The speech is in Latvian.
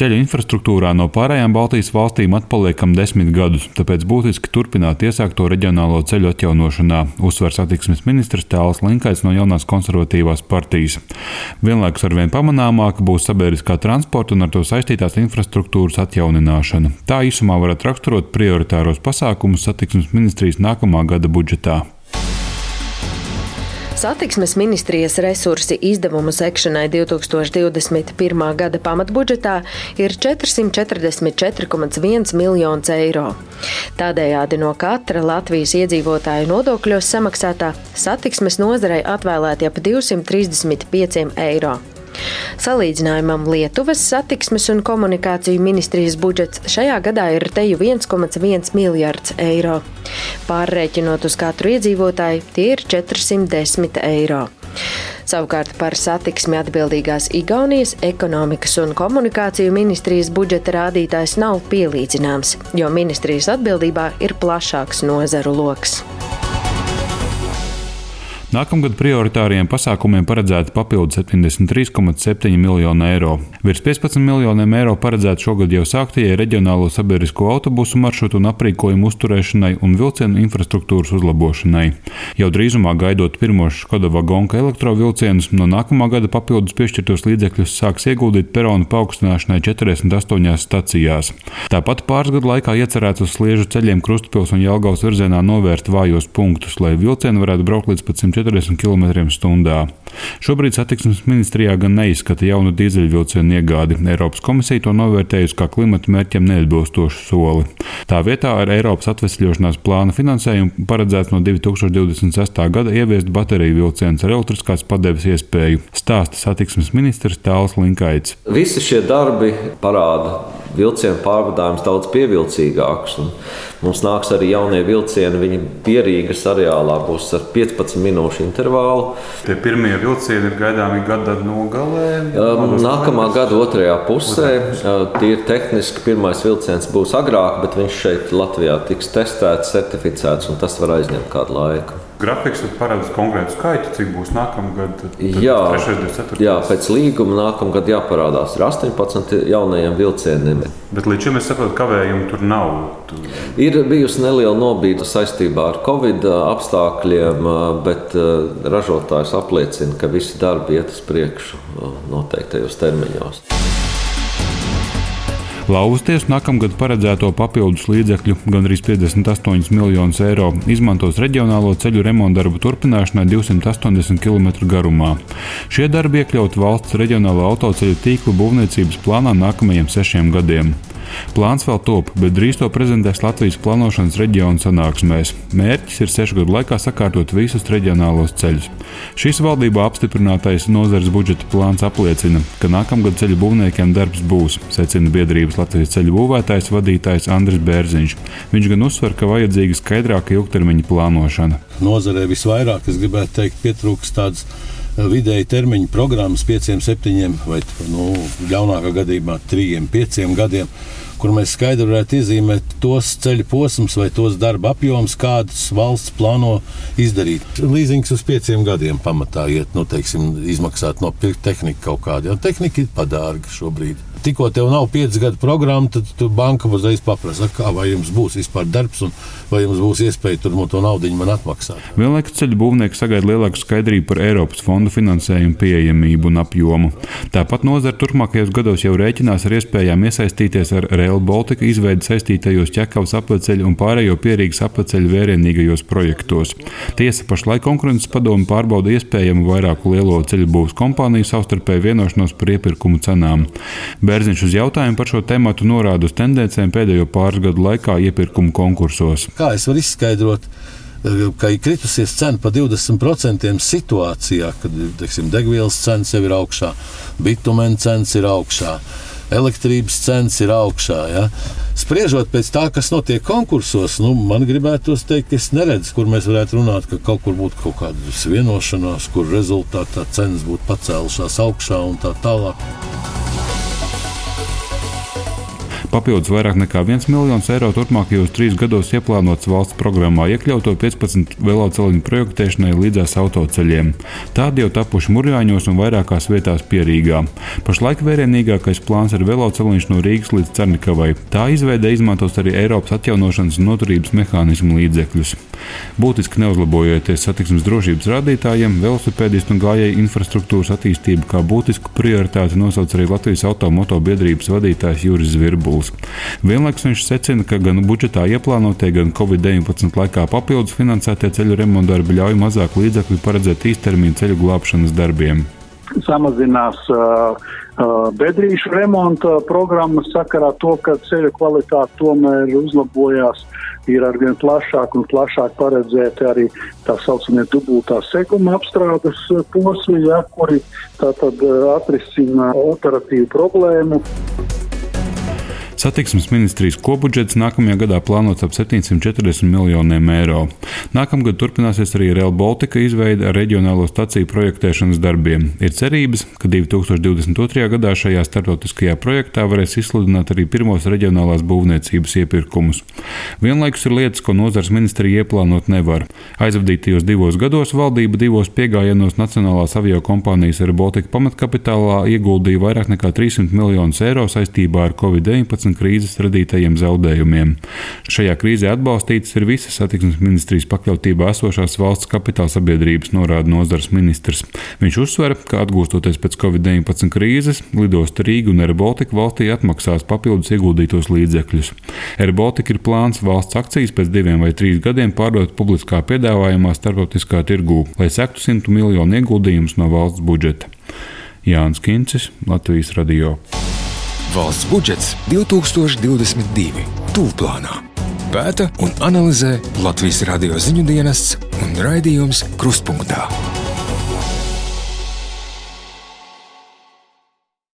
Ceļu infrastruktūrā no pārējām Baltijas valstīm atpaliekam desmit gadus, tāpēc būtiski turpināt iesākto reģionālo ceļu atjaunošanā, uzsver satiksmes ministrs Tēls Linkaits no jaunās konservatīvās partijas. Vienlaikus arvien pamanāmāka būs sabiedriskā transporta un ar to saistītās infrastruktūras atjaunināšana. Tā īsumā varētu raksturot prioritāros pasākumus satiksmes ministrijas nākamā gada budžetā. Satiksmes ministrijas resursi izdevumu sekšanai 2021. gada pamatbudžetā ir 444,1 miljonus eiro. Tādējādi no katra Latvijas iedzīvotāja nodokļos samaksātā satiksmes nozarei atvēlēti ap 235 eiro. Salīdzinājumam Lietuvas satiksmes un komunikāciju ministrijas budžets šajā gadā ir teju 1,1 miljards eiro. Pārrēķinot uz katru iedzīvotāju, tie ir 410 eiro. Savukārt par satiksmi atbildīgās Igaunijas ekonomikas un komunikāciju ministrijas budžeta rādītājs nav pielīdzināms, jo ministrijas atbildībā ir plašāks nozaru lokus. Nākamgad prioritāriem pasākumiem paredzēta papildus 73,7 miljonu eiro. Virs 15 miljoniem eiro paredzēta šogad jau sāktajai reģionālo sabiedrisko autobusu maršrutu un aprīkojumu uzturēšanai un vilcienu infrastruktūras uzlabošanai. Jau drīzumā gaidot pirmos Škoda vagonka elektrovilcienus, no nākamā gada papildus piešķirtos līdzekļus sāks ieguldīt peronu paaugstināšanai 48 stacijās. Tāpat pāris gadu laikā iecerēts uz sliežu ceļiem Krustpils un Jelgavas virzienā novērst vājos punktus, lai vilcieni varētu braukt līdz pat 100 40 km/h. Šobrīd satiksmes ministrijā gan neizskata jaunu dīzeļvilcienu iegādi. Eiropas komisija to novērtējusi kā klimata mērķiem neatbilstošu soli. Tā vietā ar Eiropas atvesļošanās plāna finansējumu paredzēts no 2026. gada ieviest bateriju vilcienus ar elektriskās padeves iespēju, stāsta satiksmes ministrs Tāls Linkaits. Visi šie darbi parāda vilcienu pārvadājums daudz pievilcīgāks. Mums nāks arī jaunie vilcieni, viņi pierīgas areālā būs ar 15 minūšu intervālu. Tie pirmie vilcieni ir gaidāmi gada nogalē. Um, nākamā gada otrajā pusē tie ir tehniski. Pirmais vilciens būs agrāk, bet viņš šeit Latvijā tiks testēts, certificēts, un tas var aizņemt kādu laiku. Grafiks paredz konkrētu skaitu, cik būs nākamgad. Jā, 3, 4, jā, pēc līguma nākamgad jāparādās ar 18 jaunajiem vilcieniem. Bet līdz šim es saprotu, kavējumu tur nav. Tu... Ir bijusi neliela nobīde saistībā ar Covid apstākļiem, bet ražotājs apliecina, ka visi darbi iet uz priekšu noteiktajos termiņos. Lausties nākamgad paredzēto papildus līdzekļu, gandrīz 58 miljonus eiro, izmantos reģionālo ceļu remontdarbu turpināšanai 280 km garumā. Šie darbi iekļaut valsts reģionālo autoceļu tīklu būvniecības plānā nākamajiem sešiem gadiem. Plāns vēl top, bet drīz to prezentēs Latvijas plānošanas reģionu sanāksmēs. Mērķis ir sešu gadu laikā sakārtot visus reģionālos ceļus. Šīs valdībā apstiprinātais nozares budžeta plāns apliecina, ka nākamgad ceļu būvniekiem darbs būs, secina biedrības Latvijas ceļu būvētājs vadītājs Andris Bērziņš. Viņš gan uzsver, ka vajadzīga skaidrāka ilgtermiņa plānošana. Nozarē visvairāk, es gribētu teikt, pietrūkst tādas vidēji termiņa programmas, pieciem, septiņiem vai nu, ļaunākā gadījumā trījiem, pieciem gadiem kur mēs skaidri varētu iezīmēt tos ceļu posmus vai tos darba apjomus, kādus valsts plāno izdarīt. Līzings uz pieciem gadiem pamatā iet, nu, teiksim, izmaksāt no tehnika kaut kāda. Ja tehnika ir padārga šobrīd tikko tev nav 5 gadu programma, tad banka uzreiz paprasa, kā, vai jums būs vispār darbs un vai jums būs iespēja tur to naudu man atmaksāt. Vienlaikus ceļu būvnieki sagaida lielāku skaidrību par Eiropas fondu finansējumu pieejamību un apjomu. Tāpat nozara turpmākajos gados jau rēķinās ar iespējām iesaistīties ar Rail Baltica izveidi saistītajos ķekavas apleceļu un pārējo pierīgas apleceļu vērienīgajos projektos. Tiesa pašlaik konkurences padomu pārbauda iespējamu vairāku lielo ceļu būvs kompāniju savstarpēju vienošanos par iepirkumu cenām. Bērziņš uz jautājumu par šo tēmu norāda uz tendencēm pēdējo pāris gadu laikā iepirkumu konkursos. Kā es varu izskaidrot? Eh, ka ir kritusies cena par 20% situācijā, kad teiksim, degvielas cenas jau ir augšā, bitumēna cenas ir augšā, elektrības cenas ir augšā. Ja? Spriežot pēc tā, kas notiek konkursos, nu, man gribētos teikt, ka es neredzu, kur mēs varētu runāt, ka kaut kur būtu kaut kāda vienošanās, kur rezultātā cenas būtu pacēlušās augšā un tā tālāk. Papildus vairāk nekā 1 miljons eiro turpmākajos trīs gados ieplānots valsts programmā iekļauto 15 veloceliņu projektēšanai līdzās autoceļiem. Tādi jau tapuši Murjāņos un vairākās vietās pierīgā. Pašlaik vērienīgākais plāns ir veloceliņš no Rīgas līdz Cernikavai. Tā izveide izmantos arī Eiropas atjaunošanas un noturības mehānismu līdzekļus. Būtiski neuzlabojoties satiksmes drošības rādītājiem, velosipēdistu un gājēju infrastruktūras attīstību kā būtisku prioritāti nosauc arī Latvijas automoto biedrības vadītājs Juris Zvirbuls. Vienlaikus viņš secina, ka gan budžetā ieplānotie, gan Covid-19 laikā papildus finansētie ceļu remontdarbi ļauj mazāk līdzekļu paredzēt īstermiņa ceļu glābšanas darbiem samazinās uh, uh, bedrīšu remonta programmas sakarā to, ka ceļu kvalitāte tomēr uzlabojās. Ir arvien plašāk un plašāk paredzēti arī tā saucamie dubultā seguma apstrādes posmi, ja, kuri tātad uh, atrisina operatīvu problēmu. Satiksmes ministrijas kopbudžets nākamajā gadā plānots ap 740 miljoniem eiro. Nākamgad turpināsies arī Real Baltica izveide ar reģionālo staciju projektēšanas darbiem. Ir cerības, ka 2022. gadā šajā starptautiskajā projektā varēs izsludināt arī pirmos reģionālās būvniecības iepirkumus. Vienlaikus ir lietas, ko nozars ministrija ieplānot nevar. Aizvadītajos divos gados valdība divos piegājienos Nacionālās avio kompānijas Air Baltica pamatkapitālā ieguldīja vairāk nekā 300 miljonus eiro saistībā ar Covid-19 un krīzes radītajiem zaudējumiem. Šajā krīzē atbalstītas ir visas satiksmes ministrijas pakļautībā esošās valsts kapitāla sabiedrības, norāda nozars ministrs. Viņš uzsver, ka atgūstoties pēc Covid-19 krīzes, lidosta Rīga un Airbaltika valstī atmaksās papildus ieguldītos līdzekļus. Airbaltika ir plāns valsts akcijas pēc diviem vai trīs gadiem pārdot publiskā piedāvājumā starptautiskā tirgū, lai sektu 100 miljonu ieguldījumus no valsts budžeta. Jānis Kincis, Latvijas Radio. Valsts budžets 2022. Tūlplānā. Pēta un analizē Latvijas radio ziņu dienests un raidījums Krustpunktā.